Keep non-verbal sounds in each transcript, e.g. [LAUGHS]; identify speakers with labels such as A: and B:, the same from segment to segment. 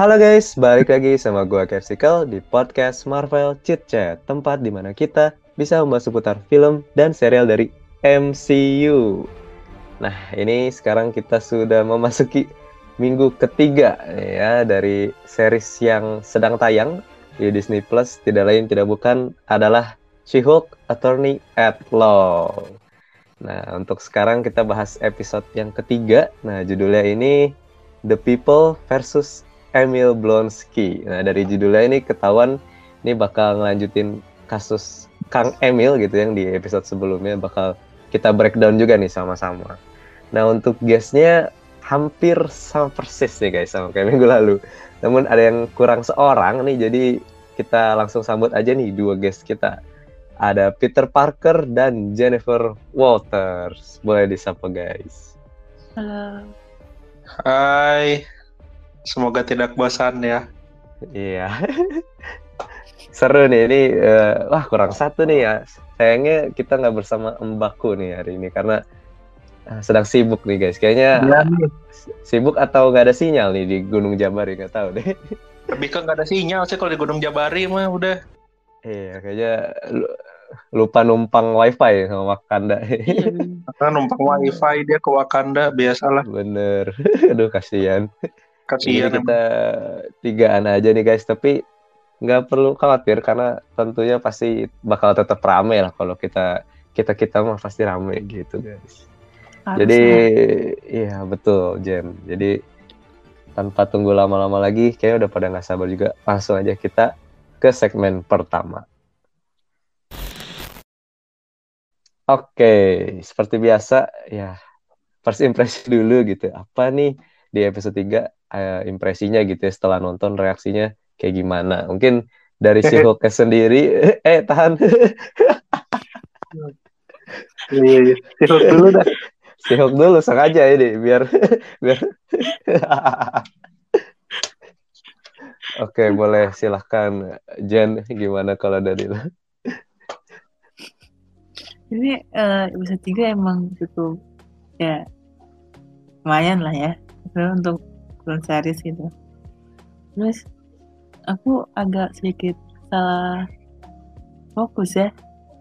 A: Halo guys, balik lagi sama gue Capsicle di podcast Marvel Chit Chat, tempat di mana kita bisa membahas seputar film dan serial dari MCU. Nah, ini sekarang kita sudah memasuki minggu ketiga ya dari series yang sedang tayang di Disney Plus. Tidak lain tidak bukan adalah She-Hulk Attorney at Law. Nah, untuk sekarang kita bahas episode yang ketiga. Nah, judulnya ini The People versus Emil Blonsky. Nah, dari judulnya ini ketahuan ini bakal ngelanjutin kasus Kang Emil gitu yang di episode sebelumnya bakal kita breakdown juga nih sama-sama. Nah, untuk guestnya hampir sama persis nih guys sama kayak minggu lalu. Namun ada yang kurang seorang nih, jadi kita langsung sambut aja nih dua guest kita. Ada Peter Parker dan Jennifer Walters. Boleh disapa guys.
B: Halo.
C: Hai. Semoga tidak bosan ya.
A: Iya. [LAUGHS] Seru nih ini uh, wah kurang satu nih ya. Sayangnya kita nggak bersama Mbakku nih hari ini karena uh, sedang sibuk nih guys. Kayaknya
C: Iya nih.
A: sibuk atau nggak ada sinyal nih di Gunung Jabari nggak tahu deh. [LAUGHS]
C: Lebih ke nggak ada sinyal sih kalau di Gunung Jabari mah udah.
A: Iya kayaknya lu- lupa numpang wifi sama Wakanda. [LAUGHS]
C: Karena numpang wifi dia ke Wakanda biasalah.
A: Bener. Aduh kasihan.
C: Kasihan
A: Jadi
C: emang.
A: kita tigaan aja nih guys, tapi nggak perlu khawatir karena tentunya pasti bakal tetap rame lah kalau kita kita kita mah pasti rame gitu guys. Jadi iya betul Jen. Jadi tanpa tunggu lama-lama lagi, kayaknya udah pada nggak sabar juga. Langsung aja kita ke segmen pertama. Oke, seperti biasa ya first impression dulu gitu. Apa nih di episode 3 eh, impresinya gitu ya setelah nonton reaksinya kayak gimana? Mungkin dari si Hulk [LAUGHS] sendiri [LAUGHS] eh tahan [LAUGHS]
C: Iya, iya. Sihut dulu dah.
A: si Hulk dulu sengaja ini biar biar Oke, boleh silahkan Jen gimana kalau dari lo?
B: Ini eh, episode 3 emang cukup ya lumayan lah ya. Untuk film series gitu. Terus aku agak sedikit salah fokus ya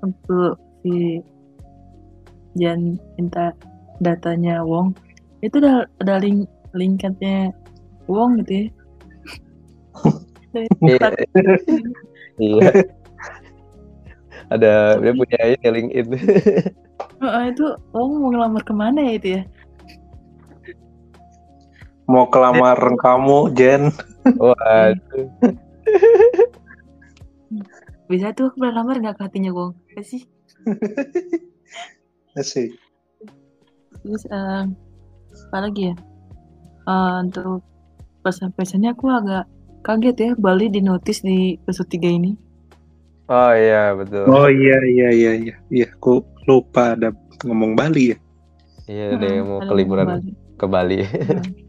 B: untuk si Jan minta datanya Wong. Itu udah ada link linkatnya Wong gitu ya. [LAUGHS]
A: Iya. Iya. Ada dia punya ini LinkedIn.
B: Heeh, itu Wong mau ngelamar ke mana ya itu ya?
C: Mau kelamar kamu, Jen.
A: Waduh.
B: Bisa tuh aku pernah lamar nggak ke hatinya Wong? Gak sih?
C: Asik.
B: Terus eh, apa lagi ya? Eh, untuk impressionnya aku agak kaget ya Bali di notice di episode 3 ini.
A: Oh iya betul.
C: Oh iya iya iya iya. Iya, aku lupa ada ngomong Bali ya.
A: Iya deh
B: Mm-mm,
A: mau ke liburan
B: Bali.
A: ke Bali. [LAUGHS]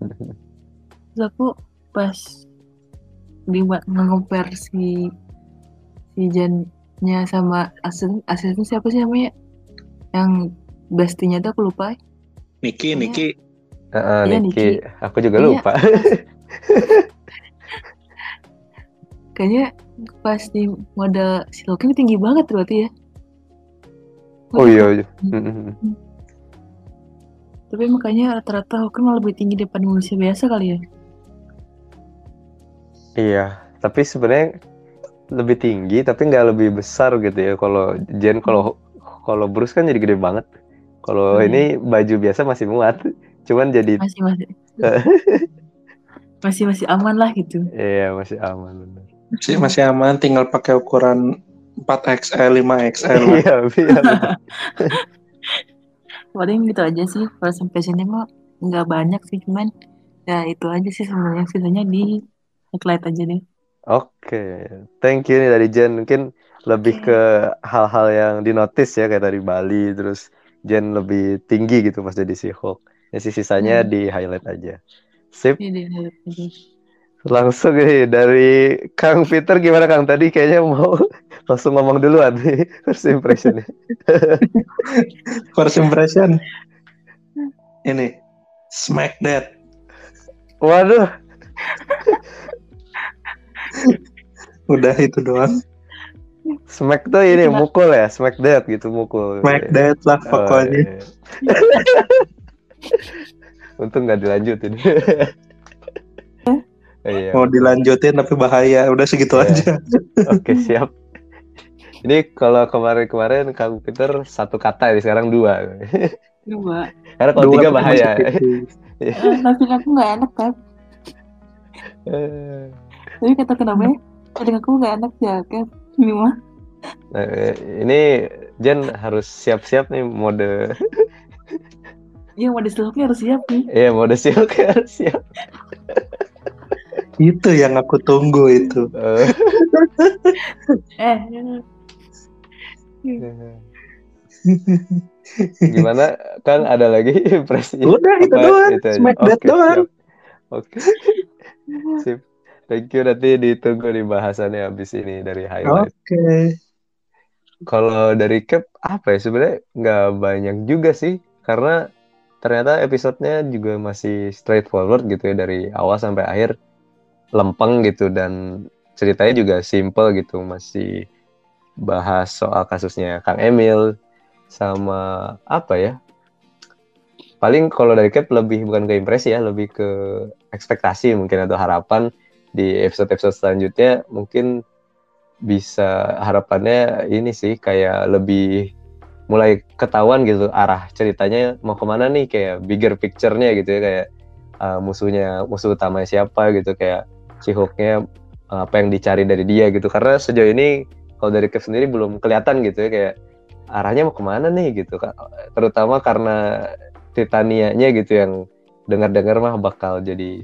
B: Terus aku pas di nge-compare si si Jannya sama asisten asisten siapa sih namanya? Yang bestinya tuh aku lupa.
C: Niki,
B: Iya.
C: Niki.
A: Heeh,
B: Iya,
A: Niki.
B: Niki.
A: Aku juga
B: Iya.
A: lupa. [LAUGHS]
B: Kayaknya pas di model si Loki ini tinggi banget berarti ya.
A: Oh iya. Mm-mm.
B: Tapi makanya rata-rata Hokan malah lebih tinggi daripada manusia biasa kali ya.
A: Iya, tapi sebenarnya lebih tinggi tapi nggak lebih besar gitu ya. Kalau Jen kalau kalau Bruce kan jadi gede banget. Kalau
B: Hmm.
A: ini baju biasa masih muat. [LAUGHS] Cuman jadi
B: Masih masih [LAUGHS] masih masih aman lah gitu.
A: iya masih aman bener.
C: Sih masih aman, tinggal pakai ukuran 4XL, 5XL. lah.
A: Iya, iya. [LAUGHS]
B: Paling gitu aja sih. Kalau sampai sini mah nggak banyak sih, cuman ya itu aja sih sebenarnya sisanya di highlight aja deh.
A: Oke, thank you nih dari Jen. Mungkin lebih
B: Oke.
A: ke hal-hal yang dinotis ya kayak dari Bali, terus Jen lebih tinggi gitu pas jadi si Hulk. Ya sih sisanya
B: Hmm.
A: di highlight aja. Sip,
B: Ini di highlight aja.
A: langsung nih dari Kang Peter gimana Kang? Tadi kayaknya mau langsung ngomong duluan nih [LAUGHS] first impressionnya. [LAUGHS]
C: First impression. Ini Smack That.
A: Waduh, [LAUGHS]
C: Udah itu doang.
A: Smack tuh ini mukul ya, smack dead gitu mukul.
C: Smack that lah
A: Oh,
C: pokoknya.
A: iya. Untung nggak dilanjutin. Iya.
C: Mau dilanjutin tapi bahaya. Udah segitu
A: Iya.
C: aja.
A: Oke siap. Ini kalau kemarin-kemarin Kang Peter satu kata ini sekarang dua.
B: Coba.
A: Karena kalau
C: Dua
A: tiga bahaya.
C: masih tipis. [LAUGHS]
B: Eh, tapi aku nggak enak kan. Tapi kata kenapa ya? Kadang aku nggak enak ya kan. Ini mah.
A: Nah, eh, ini Jen harus siap-siap nih mode
B: Iya mau diselfie harus siap nih.
A: Iya mode siap harus siap.
C: Itu yang aku tunggu itu.
A: Eh. [LAUGHS] Gimana Kang ada lagi [LAUGHS] impresi?
C: Udah itu
A: Apa
C: doang.
A: itu?
C: Smack that
A: Oke,
C: doang.
A: Oke. [LAUGHS] Sip. Thank you nanti ditunggu di bahasannya habis ini dari highlight.
C: Oke.
A: Kalau dari cap apa ya sebenarnya nggak banyak juga sih karena ternyata episodenya juga masih straightforward gitu ya dari awal sampai akhir lempeng gitu dan ceritanya juga simple gitu masih bahas soal kasusnya Kang Emil sama apa ya? Paling kalau dari cap lebih bukan ke impresi ya lebih ke ekspektasi mungkin atau harapan di episode-episode selanjutnya. Mungkin bisa harapannya ini sih kayak lebih mulai ketahuan gitu arah ceritanya mau ke mana nih kayak bigger picture-nya gitu ya kayak uh, musuhnya musuh utamanya siapa gitu kayak Cihoknya uh, apa yang dicari dari dia gitu. Karena sejauh ini kalau dari Kev sendiri belum kelihatan gitu ya kayak arahnya mau ke mana nih? gitu Kak. terutama karena Titania-nya gitu yang dengar-dengar mah bakal jadi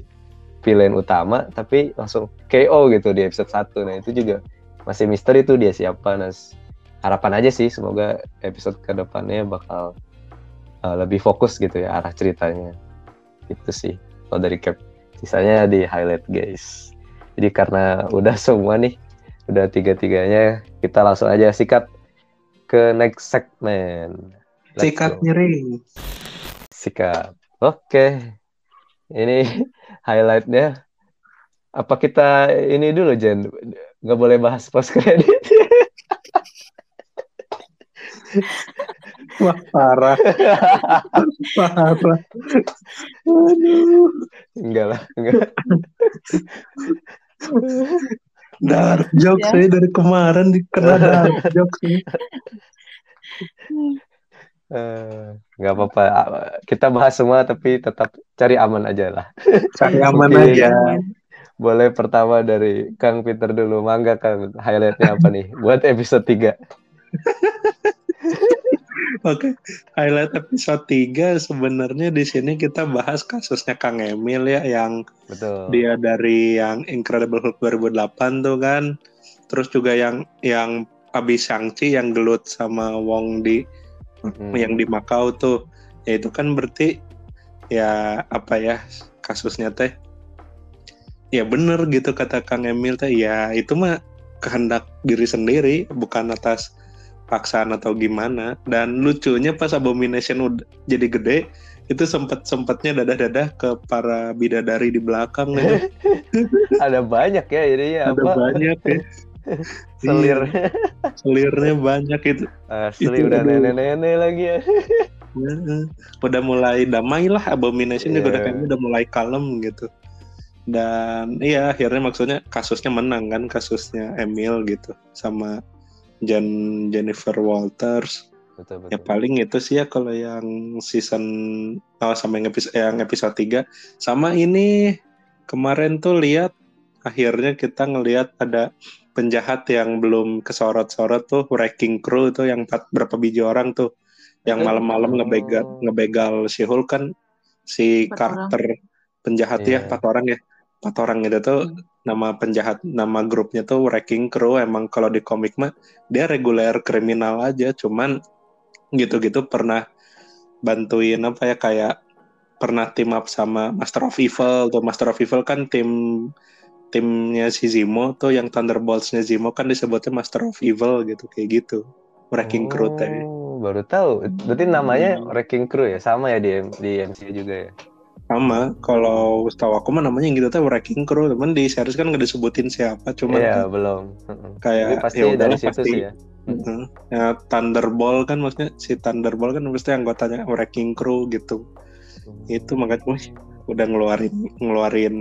A: villain utama tapi langsung KO gitu di episode 1 nah itu juga masih misteri tuh dia siapa. Nah harapan aja sih semoga episode ke depannya bakal uh, lebih fokus gitu ya arah ceritanya. Itu sih kalau dari cap sisanya di highlight guys. Jadi karena udah semua nih udah tiga-tiganya kita langsung aja sikat ke next segment Let's
C: Sikat
A: go.
C: miring.
A: sikat oke ini [LAUGHS] highlightnya apa kita ini dulu Jen nggak boleh bahas post credit [LAUGHS]
C: Wah parah. [LAUGHS] parah. Aduh.
A: enggak lah enggak
C: Dark [LAUGHS] jokes
B: Ya.
C: saya dari kemarin dikena dark [LAUGHS] jokes ya. [LAUGHS]
A: Eh, nggak apa-apa kita bahas semua tapi tetap cari aman aja lah
C: Cari aman aja.
A: boleh pertama dari Kang Peter dulu mangga Kang highlightnya apa nih buat episode 3
C: Oke, highlight episode 3 sebenarnya di sini kita bahas kasusnya Kang Emil ya yang
A: betul
C: dia dari yang Incredible Hulk 2008 tuh kan. Terus juga yang yang abis Shang-Chi yang gelut sama Wong di
A: Mm.
C: yang di Makau tuh. Ya itu kan berarti ya apa ya kasusnya teh ya bener gitu kata Kang Emil teh ya itu mah kehendak diri sendiri bukan atas paksaan atau gimana. Dan lucunya pas Abomination udah jadi gede itu sempet sempetnya dadah-dadah ke para bidadari di belakang ya. [LAUGHS]
A: ada banyak ya jadinya
C: ada
A: apa?
C: banyak ya. [LAUGHS]
A: Selir.
C: Selirnya banyak itu.
A: Asli
C: Itu,
A: udah
C: aduh.
A: nenek-nenek lagi [LAUGHS] ya
C: Ya, udah mulai damai lah Abomination juga udah
A: Iya.
C: kayaknya udah mulai kalem gitu. Dan iya akhirnya maksudnya kasusnya menang kan kasusnya Emil gitu sama Jen Jennifer Walters
A: betul betul
C: ya paling itu sih ya kalau yang season oh, sama yang episode yang episode 3 sama ini kemarin tuh lihat akhirnya kita ngelihat ada penjahat yang belum kesorot-sorot tuh wrecking crew tuh yang empat berapa biji orang tuh yang
A: Itu?
C: malam-malam
A: Oh.
C: ngebegal ngebegal si Hulk kan si
B: Empat
C: karakter penjahat ya
A: Iya.
C: empat orang ya empat orang itu tuh
B: Hmm.
C: Nama penjahat nama grupnya tuh wrecking crew. Emang kalau di komik mah dia reguler kriminal aja. Cuman gitu-gitu pernah bantuin apa ya kayak pernah team up sama Master of Evil tuh. Master of Evil kan tim timnya si Zemo tuh yang Thunderbolts-nya Zemo kan disebutnya Master of Evil gitu kayak gitu. Wrecking crew teh
A: Oh, baru tahu. Berarti namanya
C: Hmm.
A: Wrecking Crew ya? Sama ya di di MCU juga ya
C: sama kalau setahu aku mah namanya yang gitu tuh wrecking crew temen di series kan nggak disebutin siapa cuman
A: Iya,
C: kan
A: belum.
C: kayak
A: Jadi pasti
C: ya
A: dari
C: udahlah
A: situ
C: pasti
A: sih ya.
C: Heeh. ya Thunderbolt kan maksudnya si Thunderbolt kan pasti anggotanya wrecking crew gitu itu makanya wih, udah ngeluarin ngeluarin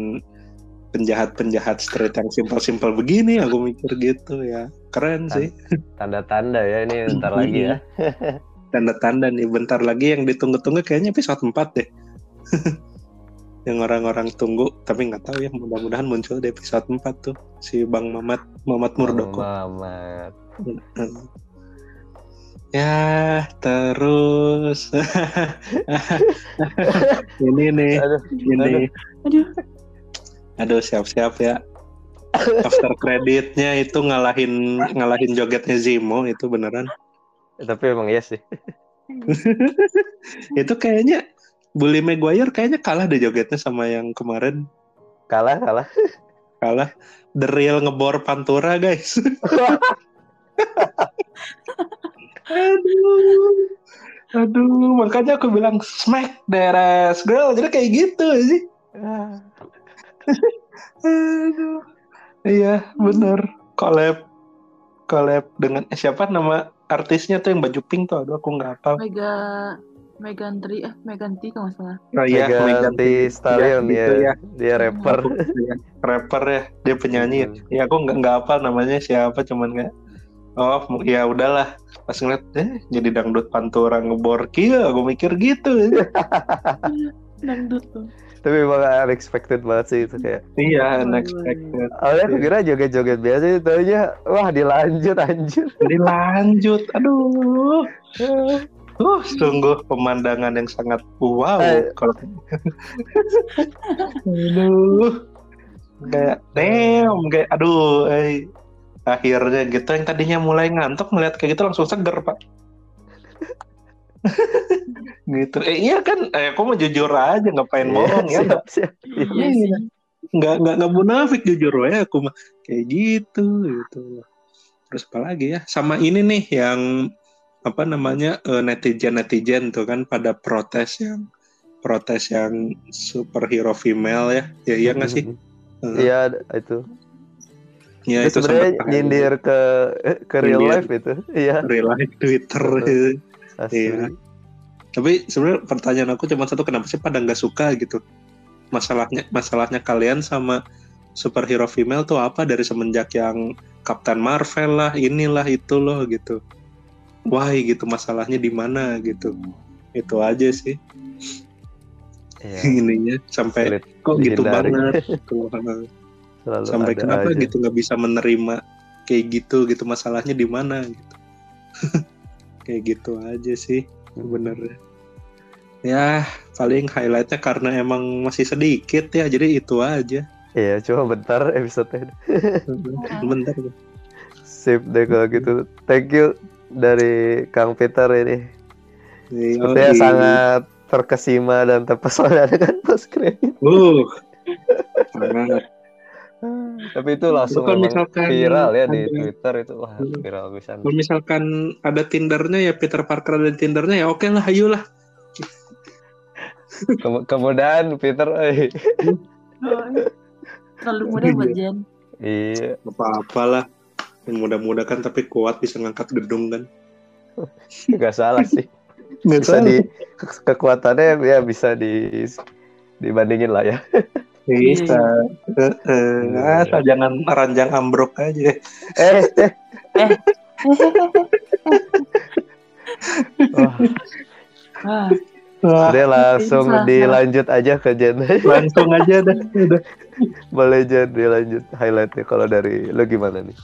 C: penjahat-penjahat street yang simpel-simpel begini aku mikir gitu ya keren sih
A: Tanda-tanda ya ini [LAUGHS] ntar lagi ya.
C: tanda-tanda nih bentar lagi yang ditunggu-tunggu kayaknya episode 4 deh [LAUGHS] yang orang-orang tunggu tapi nggak tahu ya mudah-mudahan muncul di episode 4 tuh si Bang Mamat Mamat Murdoko.
A: Mamat.
C: Ya terus. [LAUGHS] Ini nih
A: Aduh,
C: ini.
B: Aduh.
C: aduh. Siap-siap ya. After creditnya itu ngalahin ngalahin jogetnya Zimo itu beneran.
A: Tapi emang iya sih. [LAUGHS] [LAUGHS]
C: itu kayaknya Bully Maguire kayaknya kalah deh jogetnya sama yang kemarin.
A: Kalah, kalah.
C: kalah. The real ngebor pantura guys. [LAUGHS] Aduh. Aduh makanya aku bilang smack deres girl jadi kayak gitu sih. Aduh. Iya bener. Collab. Collab dengan eh, siapa nama artisnya tuh yang baju pink tuh? Aduh aku nggak hafal
B: Mega Megan Tri eh Megan T kalau nggak salah.
C: oh, iya
A: Megan
C: Megan
A: Stallion
C: Iya,
A: ya.
C: gitu ya.
A: Dia rapper.
C: Iya, rapper ya dia penyanyi ya. ya aku nggak nggak hafal namanya siapa cuman kayak oh ya udahlah pas ngeliat eh jadi dangdut pantura ngebor kia aku mikir gitu [LAUGHS]
B: Dangdut tuh.
A: Tapi emang unexpected banget sih itu kayak.
C: iya unexpected
A: Awalnya aku kira joget-joget biasa itu taunya wah dilanjut anjir.
C: jadi lanjut aduh [LAUGHS] Uh, sungguh pemandangan yang sangat wow
A: Eh.
C: kalau aduh kayak damn kayak aduh eh. akhirnya gitu yang tadinya mulai ngantuk melihat kayak gitu langsung seger pak [LAUGHS] gitu eh iya kan eh aku mau jujur aja ngapain bohong ya
A: Siap, siap.
B: Iya
C: Iya. nggak nggak nggak munafik jujur ya aku mah kayak gitu gitu terus apa lagi ya sama ini nih yang apa namanya netizen netizen tuh kan pada protes yang protes yang superhero female ya ya iya nggak sih Eh,
A: Iya itu.
C: ya
A: Itu
C: itu
A: sebenarnya nyindir ke ke real
C: Nyindir.
A: life itu. Iya.
C: real life Twitter. Iya. tapi sebenarnya pertanyaan aku cuma satu kenapa sih pada nggak suka gitu masalahnya masalahnya kalian sama superhero female tuh apa dari semenjak yang Captain Marvel lah inilah itu loh gitu why gitu masalahnya di mana gitu. Itu aja sih. [LAUGHS] Ininya sampai
A: Sulit
C: kok gitu banget [LAUGHS] gitu.
A: Selalu
C: sampai kenapa
A: aja.
C: gitu nggak bisa menerima kayak gitu gitu masalahnya di mana gitu. [LAUGHS] Kayak gitu aja sih sebenarnya. Ya paling highlightnya karena emang masih sedikit ya jadi itu aja.
A: Iya, cuma bentar episode
C: bentar.
A: Sip deh kalau gitu. Thank you dari Kang Peter ini. Sepertinya
C: Yoi.
A: sangat terkesima dan terpesona [LAUGHS] dengan post credit.
C: uh [LAUGHS]
A: Tapi itu langsung
C: Kalau misalkan
A: viral ya di
C: ada-
A: Twitter itu wah
C: Hmm.
A: viral bisa.
C: kalau misalkan ada tindernya ya Peter Parker ada tindernya ya oke lah ayolah
A: Kem- kemudahan Peter, [LAUGHS] eh.
B: Terlalu mudah buat Jen.
A: iya,
C: apa apalah yang muda-muda kan tapi kuat bisa ngangkat gedung kan [LAUGHS]
A: nggak salah sih. [LAUGHS]
C: nggak
A: Bisa di ke- kekuatannya ya bisa di dibandingin lah ya. [LAUGHS]
C: bisa Heeh. asal jangan ranjang ambruk aja
A: Eh, eh. Wah, udah langsung
B: Bisa.
A: dilanjut aja ke Jen.
C: langsung aja dah
A: Boleh Jen dilanjut highlightnya kalau dari lo gimana nih?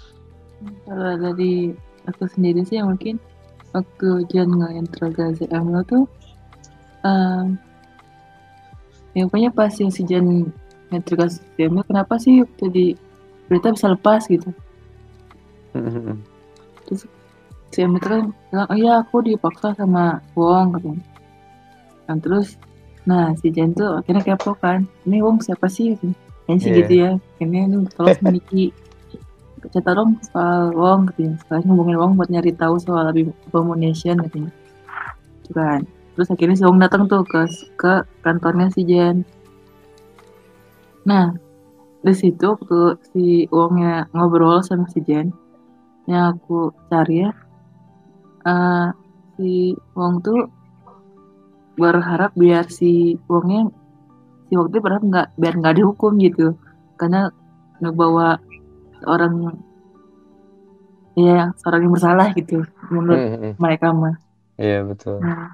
B: Kalau dari aku sendiri sih mungkin waktu Jen nge-intro Gaza Emerald tuh um, ya pokoknya pas yang si nge-intro Gaza Emerald kenapa sih waktu di berita bisa lepas gitu? Si Emerald kan bilang oh iya aku dipaksa sama Wong katanya dan terus nah si Jen tuh akhirnya kepo kan ini Wong siapa sih? Katanya kayaknya sih
A: Iya.
B: gitu ya. Kayaknya lu tolong memiliki cerita dong soal Wong katanya sekalian ngomongin Wong buat nyari tahu soal Abomination katanya itu kan. Terus akhirnya si Wong datang tuh ke ke kantornya si Jen. Nah di situ waktu si Wongnya ngobrol sama si Jen yang aku cari ya eh, si Wong tuh berharap biar si Wongnya si Wong tuh berharap nggak biar nggak dihukum gitu. Karena ngebawa seorang ya seorang yang bersalah gitu menurut
A: Hmm, hmm.
B: mereka mah
A: Iya betul.
B: Nah,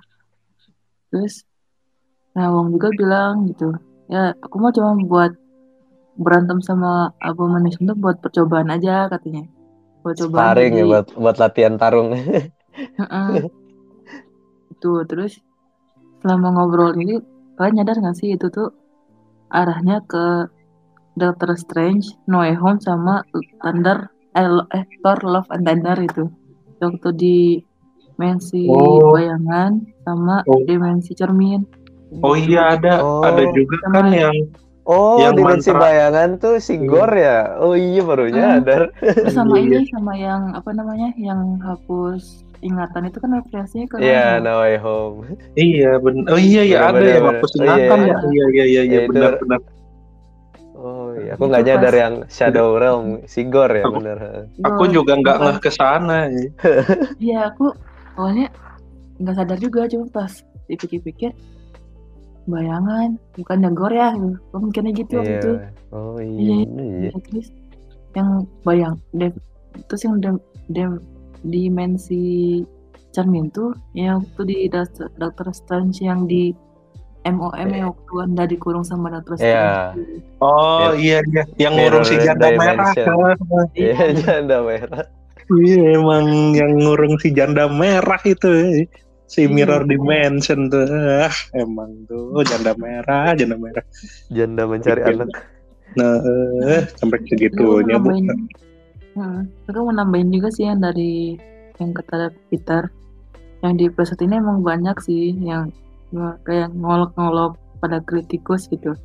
B: terus nah Wong juga bilang gitu, ya aku mau cuma buat berantem sama Abomination tuh buat percobaan aja katanya. Buat cobaan
A: Sparring ya buat buat latihan tarung. [LAUGHS]
B: Itu terus selama ngobrol ini kalian nyadar gak sih itu tuh arahnya ke Doctor Strange, No Way Home sama Thunder eh, eh Thor Love and Thunder itu. Waktu di dimensi
C: Oh.
B: bayangan sama
C: Oh.
B: dimensi cermin.
C: Oh iya ada
A: Oh.
C: ada juga
B: Sama-
C: kan yang
A: Oh,
C: Yang
A: dimensi
C: mantra.
A: bayangan tuh si
C: Iya.
A: Gor ya. Oh iya baru
B: Hmm.
A: nyadar.
B: Terus sama
C: Iya.
B: ini sama yang apa namanya yang hapus ingatan itu kan referensinya ke
A: Iya,
B: Rohan.
A: No Way Home.
C: iya benar. Oh iya iya ada
A: Bener,
C: yang hapus
A: bener. Oh,
C: ingatan
A: iya,
C: ya. Iya iya iya iya
A: Ya, itu-
C: benar benar.
A: Oh iya, aku
B: Itu
A: nggak nyadar yang Shadow Realm si Gor ya
C: Aku-
A: bener.
C: Aku
B: Gua-
C: juga nggak ngeh ke sana. ya. [LAUGHS]
B: Iya aku awalnya nggak sadar juga cuma pas dipikir-pikir bayangan bukan Gor ya gitu. Gue mikirnya gitu waktu itu.
A: Iya. Oh iya.
B: Iya,
A: iya.
B: Ya, terus yang bayang terus yang dimensi cermin tuh yang waktu di Doctor Strange yang di MOM yang waktu anda dikurung sama Doctor
A: Iya.
B: Strange.
C: Oh iya iya yang ngurung si janda merah.
A: Iya,
B: Iya. [LAUGHS]
A: janda merah.
C: Iya emang yang ngurung si janda merah itu. eh. Si
B: Iya.
C: mirror dimension tuh. Ah, emang tuh janda merah, janda merah.
A: Janda mencari
C: Bikin.
A: anak.
C: Nah, eh, sampai segitunya bu.
B: mau nambahin, Hmm, terus aku mau nambahin juga sih yang dari yang kata Peter, yang di episode ini emang banyak sih yang kayak ngolok-ngolok pada kritikus gitu.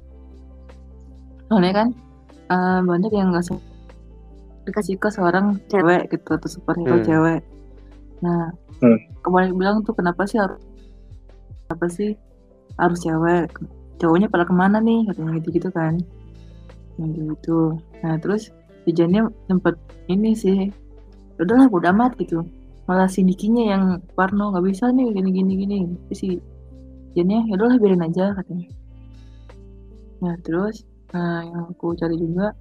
B: Soalnya kan eh, banyak yang nggak dikasih ke seorang cewek gitu atau superhero
A: Hmm.
B: cewek. Nah,
C: Hmm.
B: kemarin bilang tuh kenapa sih harus apa sih harus cewek? Cowoknya pada ke mana nih katanya gitu-gitu kan? Yang gitu. Nah terus si Jannya sempet ini sih udahlah bodo amat gitu malah si Nikinya yang Parno nggak bisa nih gini gini gini si Jannya ya. Udahlah biarin aja katanya. Nah terus nah yang aku cari juga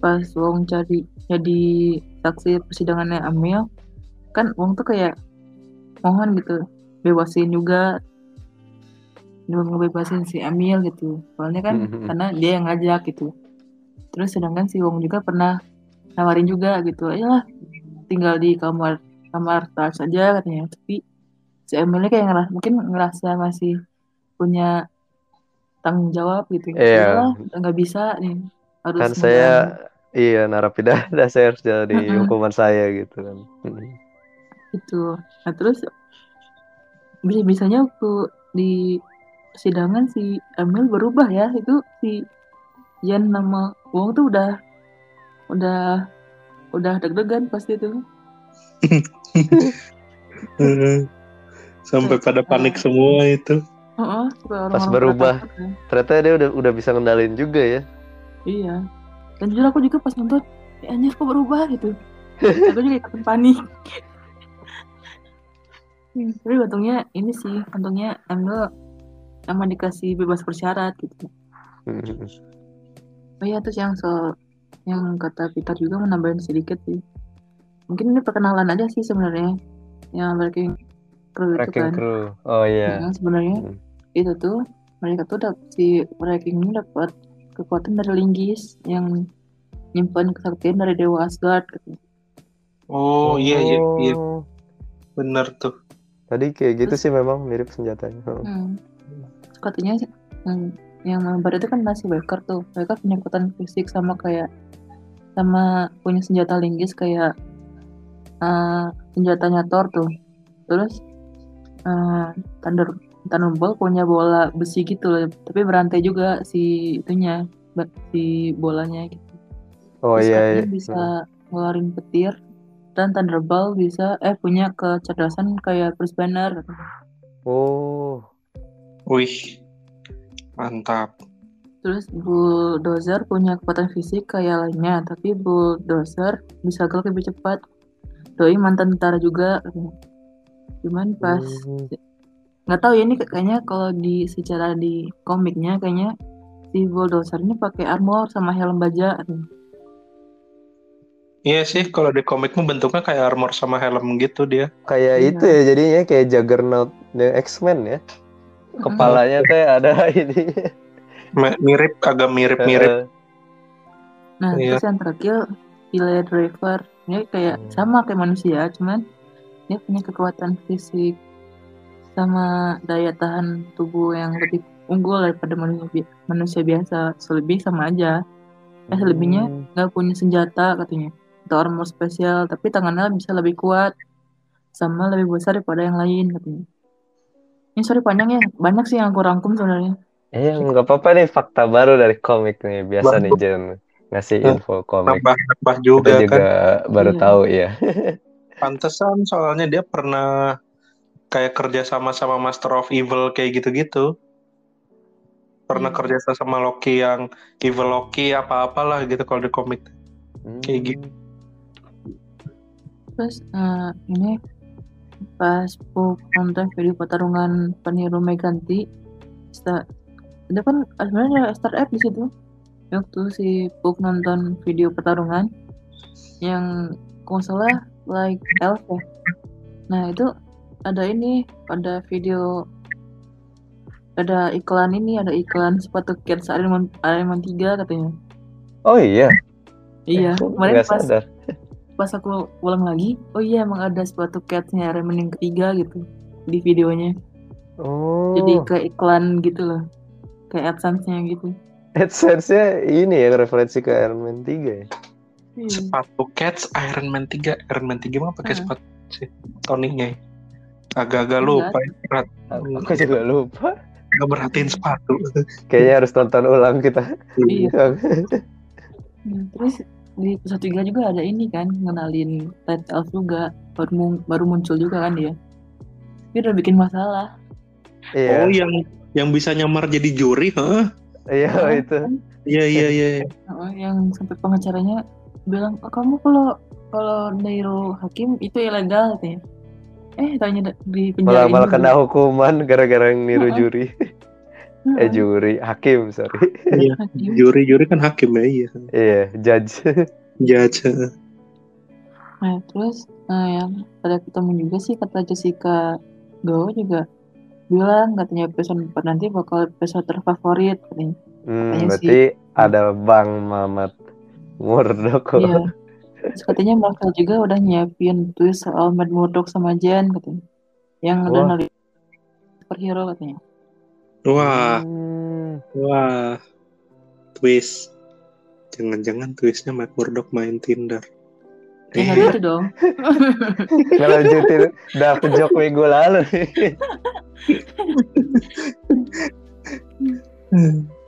B: pas Wong cari jadi saksi persidangannya Amil kan Wong tuh kayak mohon gitu bebasin juga. Ngebebasin si Amil gitu. Soalnya kan
A: Mhm.
B: karena dia yang ngajak gitu. Terus sedangkan si Wong juga pernah nawarin juga gitu. Ayolah tinggal di kamar kamar tas aja katanya. Tapi si Emilnya kayak ngerasa mungkin ngerasa masih punya tanggung jawab gitu
A: Iya.
B: "Yalah, nggak bisa nih harus
A: Kan
B: menjalani."
A: saya iya narapidana [LAUGHS] saya harus jadi
B: Mm-mm.
A: hukuman saya gitu kan.
B: Gitu nah terus bisa bisanya waktu di persidangan si Emil berubah ya itu si Jan nama Wong tuh udah udah udah deg-degan pasti tuh [LAUGHS]
C: Eh, Sampai pada panik semua itu.
B: Heeh, supaya
A: Pas berubah.
B: kan.
A: Ternyata dia udah udah bisa ngendalin juga ya.
B: Iya. Dan jujur aku juga pas nonton, ya anjir kok berubah gitu. aku juga ikutan panik. Hmm, tapi untungnya ini sih, untungnya Emil emang dikasih bebas bersyarat gitu.
A: Mm.
B: Oh iya terus yang soal yang kata Peter juga menambahin sedikit sih. Mungkin ini perkenalan aja sih sebenarnya. Yang Breaking Crew itu kan.
A: Crew. Oh iya.
B: Nah, sebenarnya
A: Mm.
B: Itu tuh mereka tuh dap si Breaking ini dapat kekuatan dari Linggis yang nyimpan kesaktian dari Dewa Asgard gitu.
C: Oh iya iya iya
A: Oh.
C: bener tuh.
A: Tadi kayak gitu
B: Terus-
A: sih memang mirip senjatanya. Oh.
B: Hmm. Katanya sih, yang yang member itu kan masih Baker tuh. Mereka punya kekuatan fisik sama kayak sama punya senjata linggis kayak eh, senjatanya Thor tuh. Terus eh, Thunder Thunderbolt punya bola besi gitu loh, tapi berantai juga si itunya, si bolanya gitu.
A: Oh
B: Terus
A: iya. iya.
B: bisa ngeluarin petir dan Thunderbolt bisa eh punya kecerdasan kayak Bruce Banner.
A: Oh.
C: Wih, mantap.
B: Terus bulldozer punya kekuatan fisik kayak lainnya, tapi bulldozer bisa gerak lebih cepat. Doi mantan tentara juga. Cuman pas
A: Hmm.
B: Nggak tahu ya ini kayaknya kalau di secara di komiknya kayaknya si bulldozer ini pakai armor sama helm baja.
C: Iya sih, kalau di komikmu bentuknya kayak armor sama helm gitu dia.
A: Kayak
B: Iya.
A: itu ya jadinya kayak Juggernaut the X-Men ya. Kepalanya teh ada [LAUGHS] ini.
C: Mirip, agak mirip-mirip.
B: Nah,
C: Iya.
B: terus yang terakhir Philly Driver. Ini kayak
A: Hmm.
B: sama kayak manusia, cuman dia punya kekuatan fisik sama daya tahan tubuh yang lebih unggul daripada manusia, bi- manusia biasa. Selebih sama aja. Eh, selebihnya
A: Hmm.
B: nggak punya senjata katanya. Atau armor spesial, tapi tangannya bisa lebih kuat sama lebih besar daripada yang lain katanya. Ini sorry panjang ya, banyak sih yang aku rangkum sebenarnya.
A: Eh, nggak apa-apa nih fakta baru dari komik nih. Biasa nih
C: Bagus.
A: Jen ngasih info komik.
C: Nambah-nambah
A: Kita
C: juga
A: juga
C: kan.
A: baru
B: Iya.
A: tahu ya.
C: Pantesan soalnya dia pernah kayak kerja sama sama Master of Evil kayak gitu-gitu. Pernah
B: Iya.
C: kerja sama Loki yang Evil Loki apa-apalah gitu kalau di komik. Kayak gitu.
B: Terus eh, ini pas nonton video pertarungan peniru Meganti, sta- itu kan sebenarnya startup di situ. Waktu si Puk nonton video pertarungan yang kalau salah like elf ya. Nah itu ada ini, ada video ada iklan ini, ada iklan sepatu Keds Iron Man, 3 katanya.
A: Oh iya,
B: Iya,
A: Aku
B: kemarin pas
A: sadar.
B: pas aku ulang lagi, oh iya emang ada sepatu Keds-nya Iron Man yang ketiga gitu di videonya.
A: Oh,
B: Jadi kayak iklan gitu loh. Kayak AdSense-nya gitu.
A: AdSense-nya ini ya referensi ke Iron Man 3 ya.
B: Iya.
C: Sepatu Cats Iron Man 3. Iron Man 3 mah pakai
B: Heeh.
C: sepatu sih. Tony-nya. Agak-agak lupa. Berat.
A: Aku juga lupa.
C: Nggak berhatiin sepatu.
A: Kayaknya harus tonton ulang kita.
B: Iya. [LAUGHS] Nah, terus di episode 3 juga ada ini kan ngenalin Red Elf juga baru baru muncul juga kan dia. Dia udah bikin masalah.
A: Iya,
C: Oh yang yang bisa nyamar jadi juri, heeh.
A: iya
B: Heeh,
A: itu.
C: Iya iya iya. iya.
B: Heeh, yang sampai pengacaranya bilang oh, kamu kalau kalau niru hakim itu ilegal katanya. Eh tanya di penjara
A: Malah, malah kena hukuman gara-gara yang niru
B: Heeh.
A: juri. Eh juri, hakim sorry.
C: Iya. [LAUGHS] Juri juri kan hakim ya iya.
A: Iya, judge.
C: Judge.
B: Nah, terus eh, yang pada ketemu juga sih kata Jessica Go juga bilang katanya episode 4 nanti bakal episode terfavorit katanya.
A: Hmm,
B: Katanya
A: berarti ada Bang Mamat Murdoko.
B: Iya. [LAUGHS] Terus katanya Marvel juga udah nyiapin twist soal Matt Murdock sama Jen katanya. Yang udah nari superhero katanya.
C: Wah,
A: Hmm,
C: wah. Twist. Jangan-jangan twistnya Matt Murdock main Tinder.
B: Ya nggak gitu dong.
A: ngelanjutin dark joke minggu lalu nih. [LAUGHS]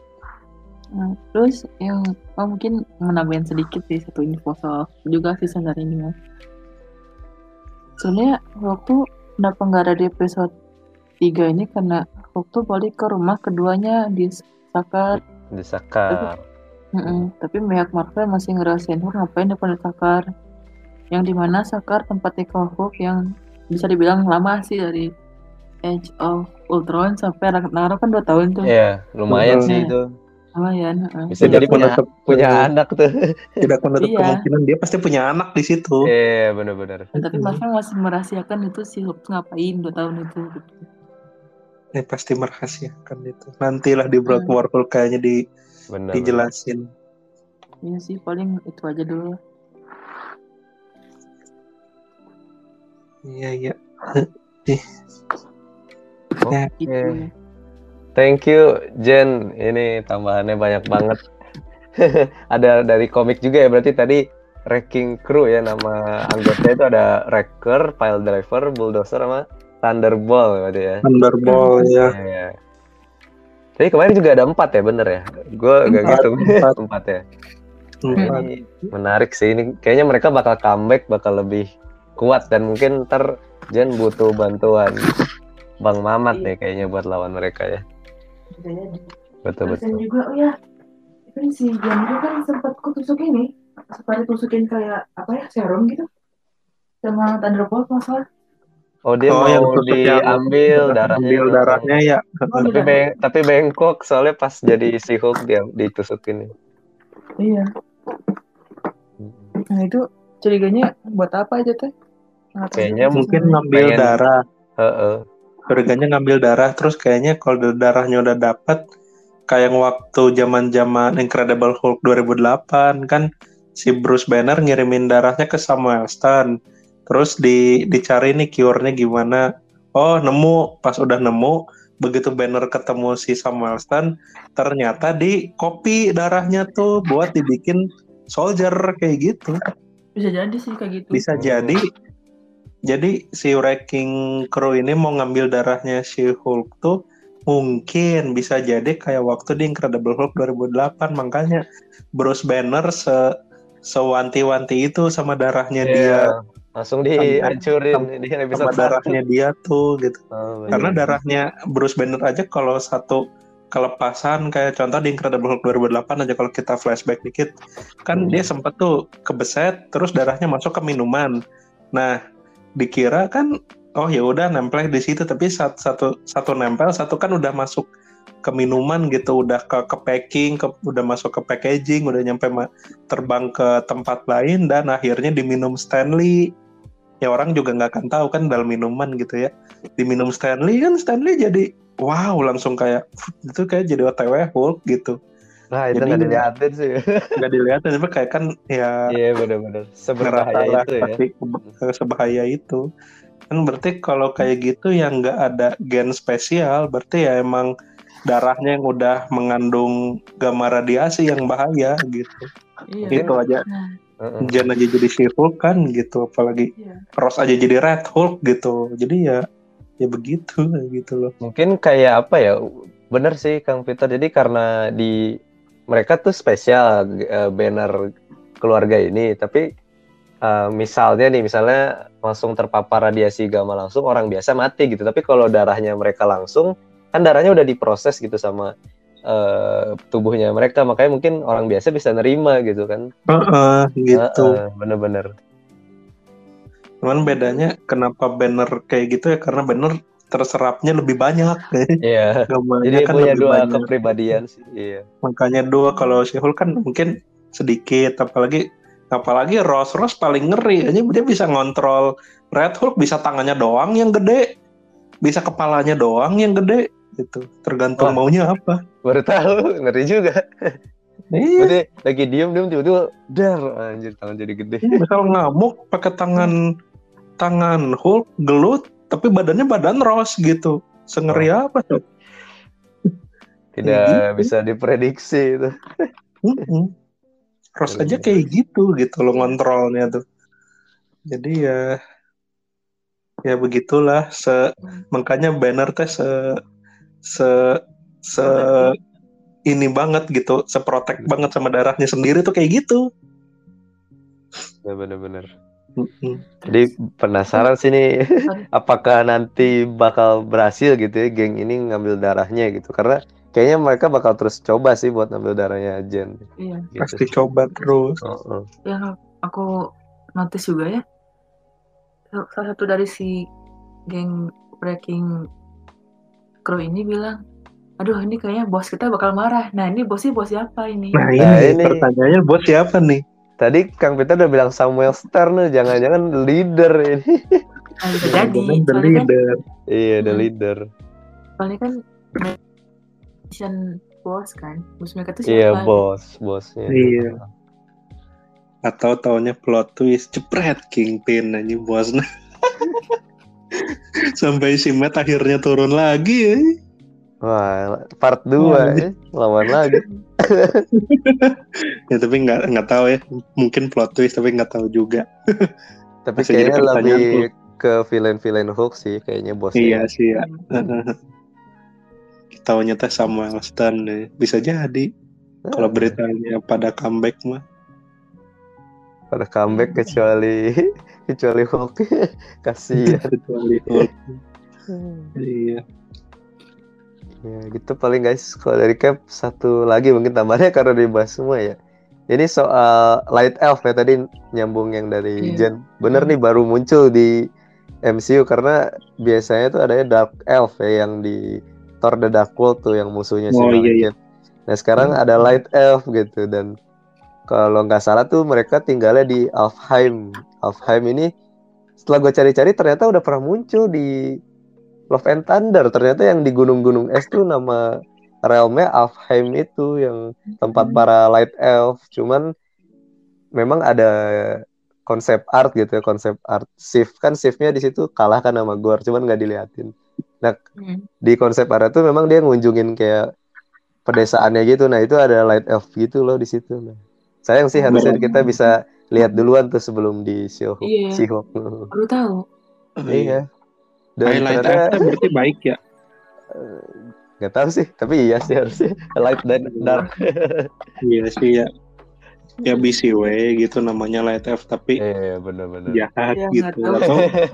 B: Nah, terus yang oh, mungkin menambahin sedikit sih satu info soal juga season dari ini mas. Soalnya waktu kenapa nggak ada di episode 3 ini karena waktu balik ke rumah keduanya di Sakar.
A: Disakar.
B: Mm-mm. Tapi pihak Marvel masih ngerasain Hulk ngapain depan Sakar. Yang di mana Sakar tempatnya Hulk yang bisa dibilang lama sih dari Age of Ultron sampai Ragnarok kan 2 tahun tuh.
A: Iya, lumayan sih itu.
B: Lumayan. heeh.
A: Bisa jadi punya
C: menutup
A: punya anak tuh. [LAUGHS]
C: tidak menutup
B: Iya.
C: kemungkinan dia pasti punya anak di situ.
A: Iya, benar-benar.
B: Tapi Marvel masih merahasiakan itu si Hulk tuh ngapain 2 tahun itu. gitu.
C: Ini pasti merahasiakan itu. Nantilah di Black
B: Hmm.
C: Marvel kayaknya di
A: Benar.
C: dijelasin.
B: Iya sih paling itu aja dulu.
C: Iya iya.
A: Oke.
B: Gitu.
A: Thank you Jen. Ini tambahannya banyak banget. [LAUGHS] ada dari komik juga ya berarti tadi Wrecking Crew ya nama anggotanya itu ada Wrecker, Pile Driver, Bulldozer sama Thunderball berarti ya.
C: Thunderball ya.
A: Iya. Jadi kemarin juga ada empat ya bener ya? Gue gak gitu.
C: empat.
A: empat ya.
C: Empat.
A: Ini menarik sih ini. Kayaknya mereka bakal comeback, bakal lebih kuat dan mungkin ntar Jen butuh bantuan Bang Mamat deh kayaknya buat lawan mereka ya.
B: Bisa jadi
A: Betul
B: terus dan
A: betul.
B: juga oh ya kan si Jan itu kan sempat kutusuk ini sempat ditusukin kayak apa ya serum gitu sama Thunderbolt masalah
A: Oh dia
C: Oh, yang
A: mau diambil [LAUGHS] darahnya.
C: ambil
A: itu.
C: darahnya ya
B: Oh,
A: Tapi beng tapi bengkok soalnya pas jadi si Hulk dia ditusukin.
B: iya nah itu curiganya buat apa aja teh tahu
A: Kayaknya
C: mungkin ngambil
A: Pengen-
C: darah
A: Heeh.
C: Curiganya ngambil darah terus kayaknya kalau darahnya udah dapat kayak yang waktu zaman-zaman Incredible Hulk 2008 kan si Bruce Banner ngirimin darahnya ke Samuel Stan. Terus di dicari nih cure-nya gimana. Oh, nemu. Pas udah nemu, begitu Banner ketemu si Samuel Stan, ternyata di copy darahnya tuh buat dibikin soldier kayak gitu.
B: bisa jadi sih kayak gitu
C: Bisa jadi jadi si Wrecking Crew ini mau ngambil darahnya si Hulk tuh mungkin bisa jadi kayak waktu di Incredible Hulk 2008 makanya Bruce Banner se sewanti-wanti itu sama darahnya dia
A: Iya. Langsung dihancurin di
C: sama darahnya dia tuh gitu.
A: Oh, bener.
C: Karena darahnya Bruce Banner aja kalau satu kelepasan kayak contoh di Incredible Hulk 2008 aja kalau kita flashback dikit kan
A: Hmm.
C: dia sempet tuh kebeset terus darahnya masuk ke minuman. Nah, dikira kan oh ya udah nempel di situ tapi satu, satu satu nempel satu kan udah masuk ke minuman gitu udah ke ke packing ke, udah masuk ke packaging udah nyampe terbang ke tempat lain dan akhirnya diminum Stanley. Ya orang juga nggak akan tahu kan dalam minuman gitu ya. Diminum Stanley kan Stanley jadi wow langsung kayak itu kayak jadi OTW Hulk gitu
A: Nah, itu
C: Jadi-
A: nggak dilihatin sih.
C: nggak dilihat tapi kayak kan ya
A: Iya, benar-benar.
C: ngerasa
A: Seberbahaya
C: lah
A: itu ya.
C: sebahaya itu kan berarti kalau kayak gitu yang nggak ada gen spesial berarti ya emang darahnya yang udah mengandung gamma radiasi yang bahaya gitu
B: iya
C: itu aja
B: nah.
C: Jan aja jadi si Hulk kan gitu apalagi
B: iya
C: Ross aja jadi Red Hulk gitu jadi ya ya begitu gitu loh
A: Mungkin kayak apa ya? Bener sih Kang Peter. Jadi karena di mereka tuh spesial eh, banner keluarga ini, tapi eh, misalnya nih, misalnya langsung terpapar radiasi gamma langsung orang biasa mati gitu. Tapi kalau darahnya mereka langsung, kan darahnya udah diproses gitu sama eh, tubuhnya mereka, makanya mungkin orang biasa bisa nerima gitu kan.
C: Heeh, gitu
A: Heeh, bener-bener.
C: cuman bedanya kenapa banner kayak gitu ya karena banner terserapnya lebih banyak [LAUGHS]
A: Iya.
C: gambarnya
A: Jadi
C: kan
A: punya dua
C: banyak.
A: kepribadian sih. Iya.
C: makanya dua kalau si Hulk kan mungkin sedikit apalagi apalagi Ross Ross paling ngeri aja dia bisa ngontrol Red Hulk bisa tangannya doang yang gede bisa kepalanya doang yang gede gitu tergantung
A: Wah.
C: maunya apa
A: Baru tahu, ngeri juga.
C: iya
A: Berarti lagi diem diem tiba-tiba dar anjir tangan jadi gede.
C: misal ngamuk pakai tangan tangan Hulk gelut tapi badannya badan Ross gitu sengeri apa tuh
A: Tidak
C: Gitu.
A: bisa diprediksi itu.
C: Ross aja kayak gitu gitu loh ngontrolnya tuh. Jadi ya ya begitulah se makanya banner teh se se se ini banget gitu, seprotek banget sama darahnya sendiri tuh kayak gitu.
A: Ya bener-bener. Jadi penasaran sih nih, [LAUGHS] apakah nanti bakal berhasil gitu ya geng ini ngambil darahnya gitu. Karena kayaknya mereka bakal terus coba sih buat ngambil darahnya Jen.
B: iya
A: Gitu.
C: Pasti coba terus.
A: Oh, oh.
B: yang aku notice juga ya salah satu dari si geng breaking crew ini bilang aduh ini kayaknya bos kita bakal marah nah ini bosnya bos siapa ini
C: Nah,
A: Nah,
C: ini,
A: ini.
C: pertanyaannya buat siapa nih?
A: Tadi Kang Peter udah bilang Samuel Stern nih, jangan-jangan leader ini.
B: bisa jadi
C: the
B: kan,
C: leader.
A: iya, the
B: Hmm.
A: leader.
B: soalnya kan mission bos kan bos mereka tuh
A: Iya,
B: siapa
A: bos, bosnya.
C: Iya. Atau taunya plot twist, jepret Kingpin aja bosnya. [LAUGHS] Sampai si Matt akhirnya turun lagi ya.
A: Wah, part 2
C: Wah,
A: ya. Lawan lagi. [LAUGHS]
C: ya tapi nggak nggak tahu ya mungkin plot twist tapi nggak tahu juga [LAUGHS]
A: Tapi
C: Masih
A: kayaknya lebih ke villain-villain Hulk sih kayaknya bosnya.
C: iya sih ya [LAUGHS] taunya teh Samuel Stan deh. bisa jadi kalau beritanya pada comeback mah
A: pada comeback kecuali kecuali Hulk kasihan
C: kecuali Hulk. Iya.
A: Ya gitu paling guys. Kalau dari Cap satu lagi mungkin tambahnya karena dibahas semua ya. Ini soal Light Elf ya tadi nyambung yang dari
B: Iya.
A: Jen. Bener nih baru muncul di MCU karena biasanya tuh adanya Dark Elf ya yang di Thor The Dark World tuh yang musuhnya si
C: Oh, iya,
A: Malekith. Nah sekarang ada Light Elf gitu dan kalau nggak salah tuh mereka tinggalnya di Alfheim. Alfheim ini setelah gue cari-cari ternyata udah pernah muncul di Love and Thunder. Ternyata yang di gunung-gunung es tuh nama realmnya Alfheim itu yang tempat para Light Elf. Cuman memang ada konsep art gitu ya, konsep art shift kan shiftnya di situ kalah kan sama Gore, cuman nggak diliatin.
B: Hmm.
A: Di konsep art itu memang dia ngunjungin kayak pedesaannya gitu. Nah itu ada Light Elf gitu loh di situ. Nah, sayang sih harusnya kita bisa lihat duluan tuh sebelum di She-Hulk.
B: Iya.
A: She-Hulk.
B: Baru tahu.
A: Iya. Dan
C: Highlight
A: ternyata
C: berarti baik ya.
A: nggak tahu sih, tapi iya sih harusnya light dan dark. [LAUGHS]
C: Iya sih ya. Ya BCW gitu namanya Light Elf tapi
A: Iya, benar-benar.
C: jahat
B: Iya,
C: gitu.
B: nggak tahu.
C: Atau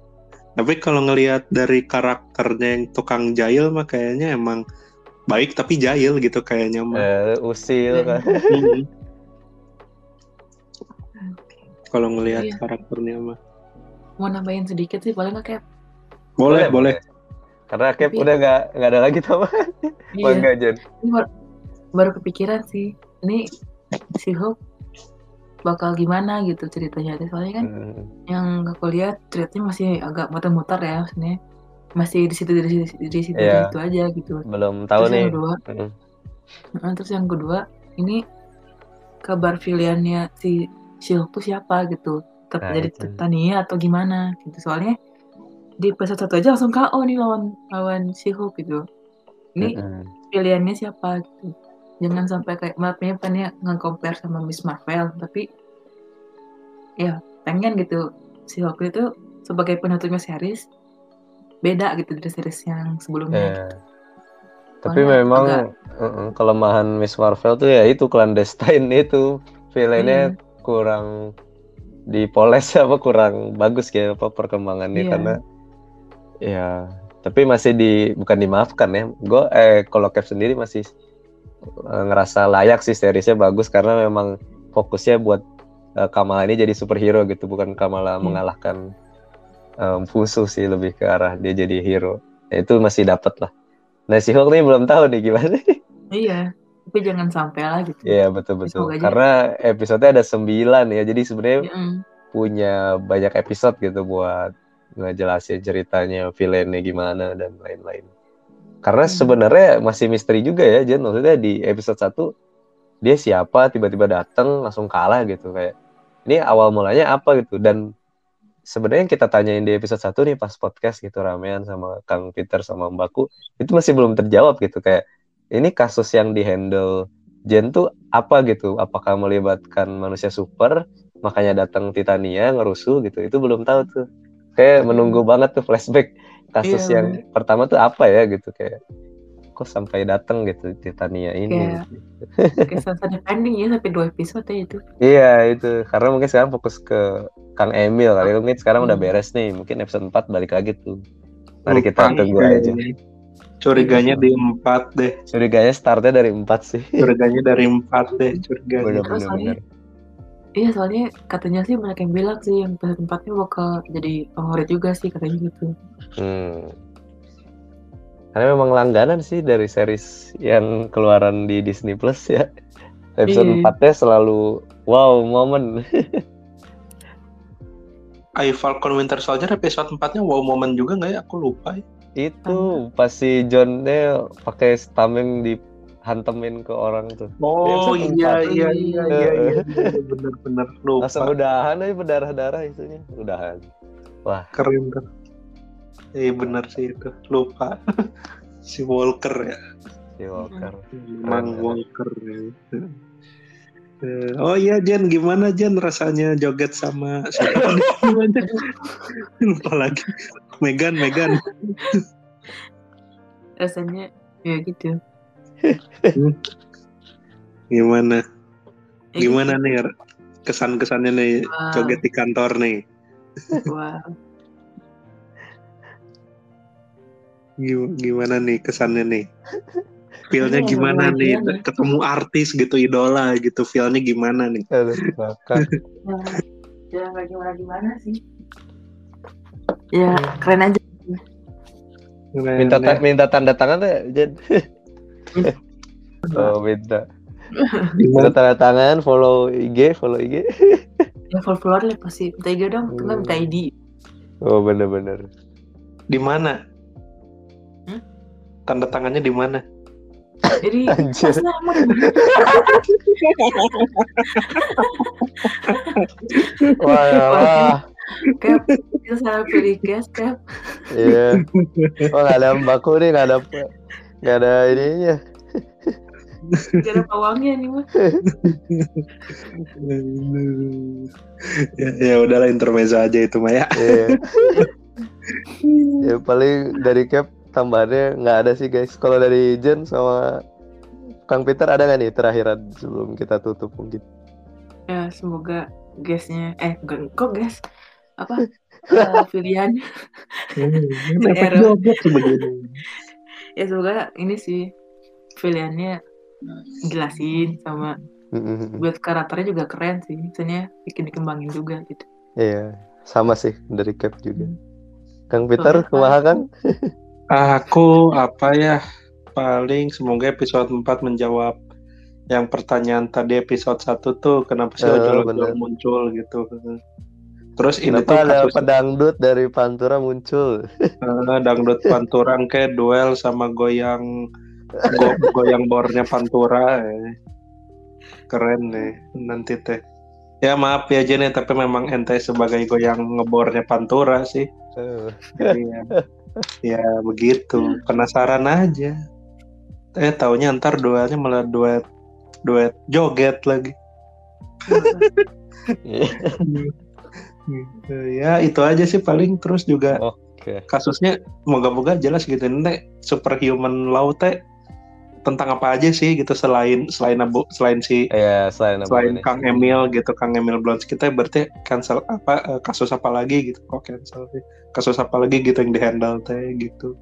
C: [LAUGHS] tapi kalau ngelihat dari karakternya yang tukang jahil mah kayaknya emang baik tapi jahil gitu kayaknya mah.
A: Eh, usil kan. [LAUGHS]
C: Kalau ngelihat
B: Iya.
C: karakternya mah.
B: Mau nambahin sedikit sih, boleh nggak, Cap?
C: Boleh, boleh.
A: Karena Cap
B: Tapi-
A: udah nggak nggak ada lagi tambahan.
B: Iya.
A: Bangga Jen.
B: Ini baru, baru kepikiran sih. Ini si Hulk bakal gimana gitu ceritanya. Soalnya kan
A: Hmm.
B: yang aku lihat ceritanya masih agak muter-muter ya maksudnya. Masih di situ di situ di situ, di
A: Iya.
B: situ aja gitu.
A: Belum tahu
B: terus
A: nih.
B: yang kedua,
A: Hmm.
B: Heeh, terus yang kedua ini kabar pilihannya si She-Hulk tuh siapa gitu. Tetap
A: Nah,
B: jadi
A: itu.
B: Titania atau gimana gitu. Soalnya di episode satu aja langsung KO nih lawan lawan She-Hulk gitu. Ini
A: Mm-mm.
B: pilihannya siapa gitu. Jangan sampai kayak maafnya pengen nge-compare sama Miss Marvel, tapi ya pengen gitu si Hulk itu sebagai penutupnya series beda gitu dari series yang sebelumnya.
A: Iya. Tapi
B: Soalnya
A: memang
B: agak-
A: kelemahan Miss Marvel tuh ya itu clandestine itu villainnya
B: Iya.
A: kurang dipoles [LAUGHS] apa kurang bagus kayak apa perkembangannya
B: Iya.
A: karena ya tapi masih di bukan dimaafkan ya. Gue eh kalau Cap sendiri masih eh, ngerasa layak sih seriesnya bagus karena memang fokusnya buat eh, Kamala ini jadi superhero gitu. Bukan Kamala
B: Iya.
A: mengalahkan Fusu sih lebih ke arah dia jadi hero. Ya, itu masih dapat lah. Nah si Hulk nih belum tahu nih gimana. [LAUGHS]
B: Iya, tapi jangan sampai lah gitu.
A: Iya betul betul. Karena episodenya ada 9 ya. Jadi sebenarnya
B: Mm,
A: punya banyak episode gitu buat ngejelasin ceritanya, villainnya gimana dan lain-lain. Karena
B: Hmm.
A: sebenarnya masih misteri juga ya, Jen. Maksudnya di episode 1 dia siapa tiba-tiba datang langsung kalah gitu. Kayak ini awal mulanya apa? gitu. Dan sebenarnya yang kita tanyain di episode 1 nih pas podcast gitu ramean sama Kang Peter sama Mbakku itu masih belum terjawab gitu. Kayak ini kasus yang dihandle Jen tuh apa gitu? Apakah melibatkan manusia super makanya datang Titania ngerusuh gitu? Itu belum tahu tuh kayak menunggu banget tuh flashback kasus
B: Iya,
A: yang pertama tuh apa ya gitu kayak kok sampai datang gitu Titania ini
B: Kayak- Kayak selesai pending ya sampai dua episode ya itu.
A: Iya itu. Karena mungkin sekarang fokus ke Kang Emil kali mungkin sekarang udah
B: Hmm.
A: beres nih. Mungkin episode 4 balik lagi tuh. Mari kita tunggu aja.
C: Curiganya di empat deh.
A: curiganya startnya dari 4 sih.
C: Curiganya dari [LAUGHS] empat deh. Curiganya.
A: bener bener bener
B: Iya soalnya katanya sih banyak yang bilang sih yang tempatnya bakal jadi favorit juga sih katanya gitu.
A: hmm. karena memang langganan sih dari series yang keluaran di Disney Plus ya episode
B: Iya.
A: 4 nya selalu wow momen
C: I [LAUGHS] Falcon Winter Soldier episode 4-nya wow momen juga nggak ya? Aku lupa. ya.
A: itu pas si Johnnya pakai stameng dihantemin ke orang tuh
C: Oh
A: Episode
C: iya
A: empat.
C: iya iya iya iya bener-bener lupa.
A: langsung udahan aja berdarah-darah itunya udahan
C: Keren tuh. Iya bener sih itu. Lupa. [LAUGHS] si Walker ya.
A: si Walker
C: Mang
A: Keren,
C: Walker. ya. Eh, Oh iya Jen, gimana Jen rasanya joget sama siapa? [LAUGHS] Lupa lagi. Megan, Megan.
B: Rasanya ya gitu.
C: Gimana?
B: Ya
C: Gimana nih kesan-kesannya nih
B: Wow.
C: joget di kantor nih?
B: Wow.
C: Gim- Gimana nih kesannya nih? Feelnya gimana nih?
B: ya.
C: Ketemu artis gitu idola gitu. Feelnya gimana nih?
B: Ya [LAUGHS] ya nggak gimana gimana sih ya keren aja
A: minta ta- minta tanda tangan tuh Jen [LAUGHS] [LAUGHS] oh
C: Gimana?
A: tanda tangan follow IG follow IG [LAUGHS]
B: ya follow follower lah pasti minta IG dong. Nggak minta ID
A: oh bener-bener.
C: Di mana?
B: Hmm?
C: Tanda tangannya di mana?
B: jadi [LAUGHS]
A: Anjir.
B: pas nama
A: wah ya wah
B: kayak kita salah pilih guys kayak
A: iya. Oh nggak ada baku nih nggak ada nggak ada ininya.
B: Gak ada pawangnya nih mah
C: ya, ya udahlah intermezzo aja itu Maya.
A: iya. Ya paling dari cap tambahannya nggak ada sih guys. Kalau dari Jen sama Kang Peter ada nggak nih terakhiran sebelum kita tutup mungkin?
B: Ya semoga guysnya eh kok guys apa? [LAUGHS] Eh, pilihan.
C: Efek sebegini.
B: Ya semoga ini sih pilihannya jelasin sama buat karakternya juga keren sih misalnya bikin dikembangin juga gitu
A: Iya, sama sih dari Cap juga.
B: Hmm.
A: Kang Peter,
B: Soalnya
A: kumaha Kang?
C: Aku apa ya? Paling semoga episode 4 menjawab yang pertanyaan tadi episode 1 tuh kenapa sih
A: Eh,
C: ojol-ojol muncul gitu. Terus ini
A: Kenapa
C: tuh
A: ada
C: kasus
A: pedangdut dari Pantura muncul?
C: eh, dangdut panturang kayak duel sama goyang go- goyang bornya pantura. eh. Keren nih nanti teh. Ya maaf ya Jen ya, tapi memang ente sebagai goyang ngebornya pantura sih.
A: Eh,
C: Jadi ya, ya begitu. Penasaran aja. Eh taunya ntar duelnya malah duet duet joget lagi. [LAUGHS]
A: iya.
C: Gitu. Ya itu aja sih paling terus juga
A: Oke.
C: kasusnya moga-moga jelas gitu nih superhuman law teh tentang apa aja sih gitu selain selain abu selain si
A: Iya, selain
C: selain
A: ini?
C: Kang Emil gitu Kang Emil Blonsky teh berarti cancel apa eh, kasus apa lagi gitu kok cancel sih kasus apa lagi gitu yang dihandle teh gitu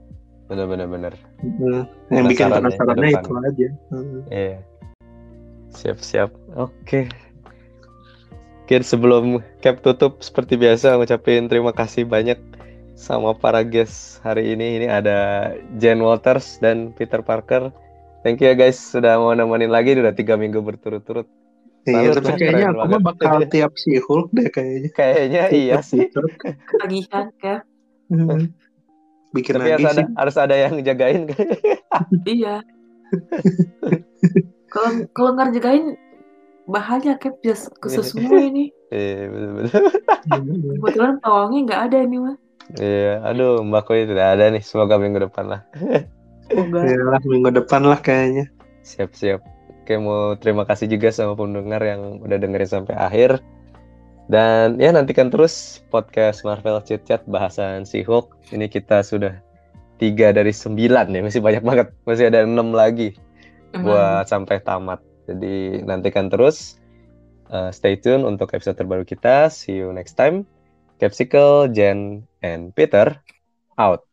A: Bener-bener bener.
C: Heeh. yang bikin
A: Penasaran ya,
C: penasarannya itu aja Heeh.
A: Iya. Siap-siap. Oke. Mungkin sebelum Cap tutup seperti biasa ngucapin terima kasih banyak sama para guest hari ini. Ini ada Jen Walters dan Peter Parker. Thank you ya guys sudah mau nemenin lagi udah tiga minggu berturut-turut.
C: Iya, tapi kayaknya aku mah
A: banget.
C: bakal tiap si Hulk deh kayaknya.
A: Kayaknya iya sih.
B: ketagihan kayak
C: Hmm. Bikin
A: Tapi
C: lagi
A: harus ada,
C: sih.
A: harus ada yang jagain.
B: iya [LAUGHS] kalau kalau nggak jagain bahaya kayak bisa khusus semua ini [LAUGHS]
A: Iya bener-bener. [LAUGHS]
B: kebetulan pawangnya nggak ada ini mah
A: Iya, aduh Mbak Koi tidak ada nih. Semoga minggu depan lah.
B: semoga
C: Ya lah, minggu depan lah kayaknya.
A: Siap-siap. Oke, mau terima kasih juga sama pendengar yang udah dengerin sampai akhir. Dan ya nantikan terus podcast Marvel Chit Chat bahasan si Hulk. Ini kita sudah tiga dari sembilan ya, masih banyak banget. Masih ada enam lagi buat sampai tamat. Jadi nantikan terus. Uh, stay tune untuk episode terbaru kita. See you next time. Capsicle, Jen, and Peter out.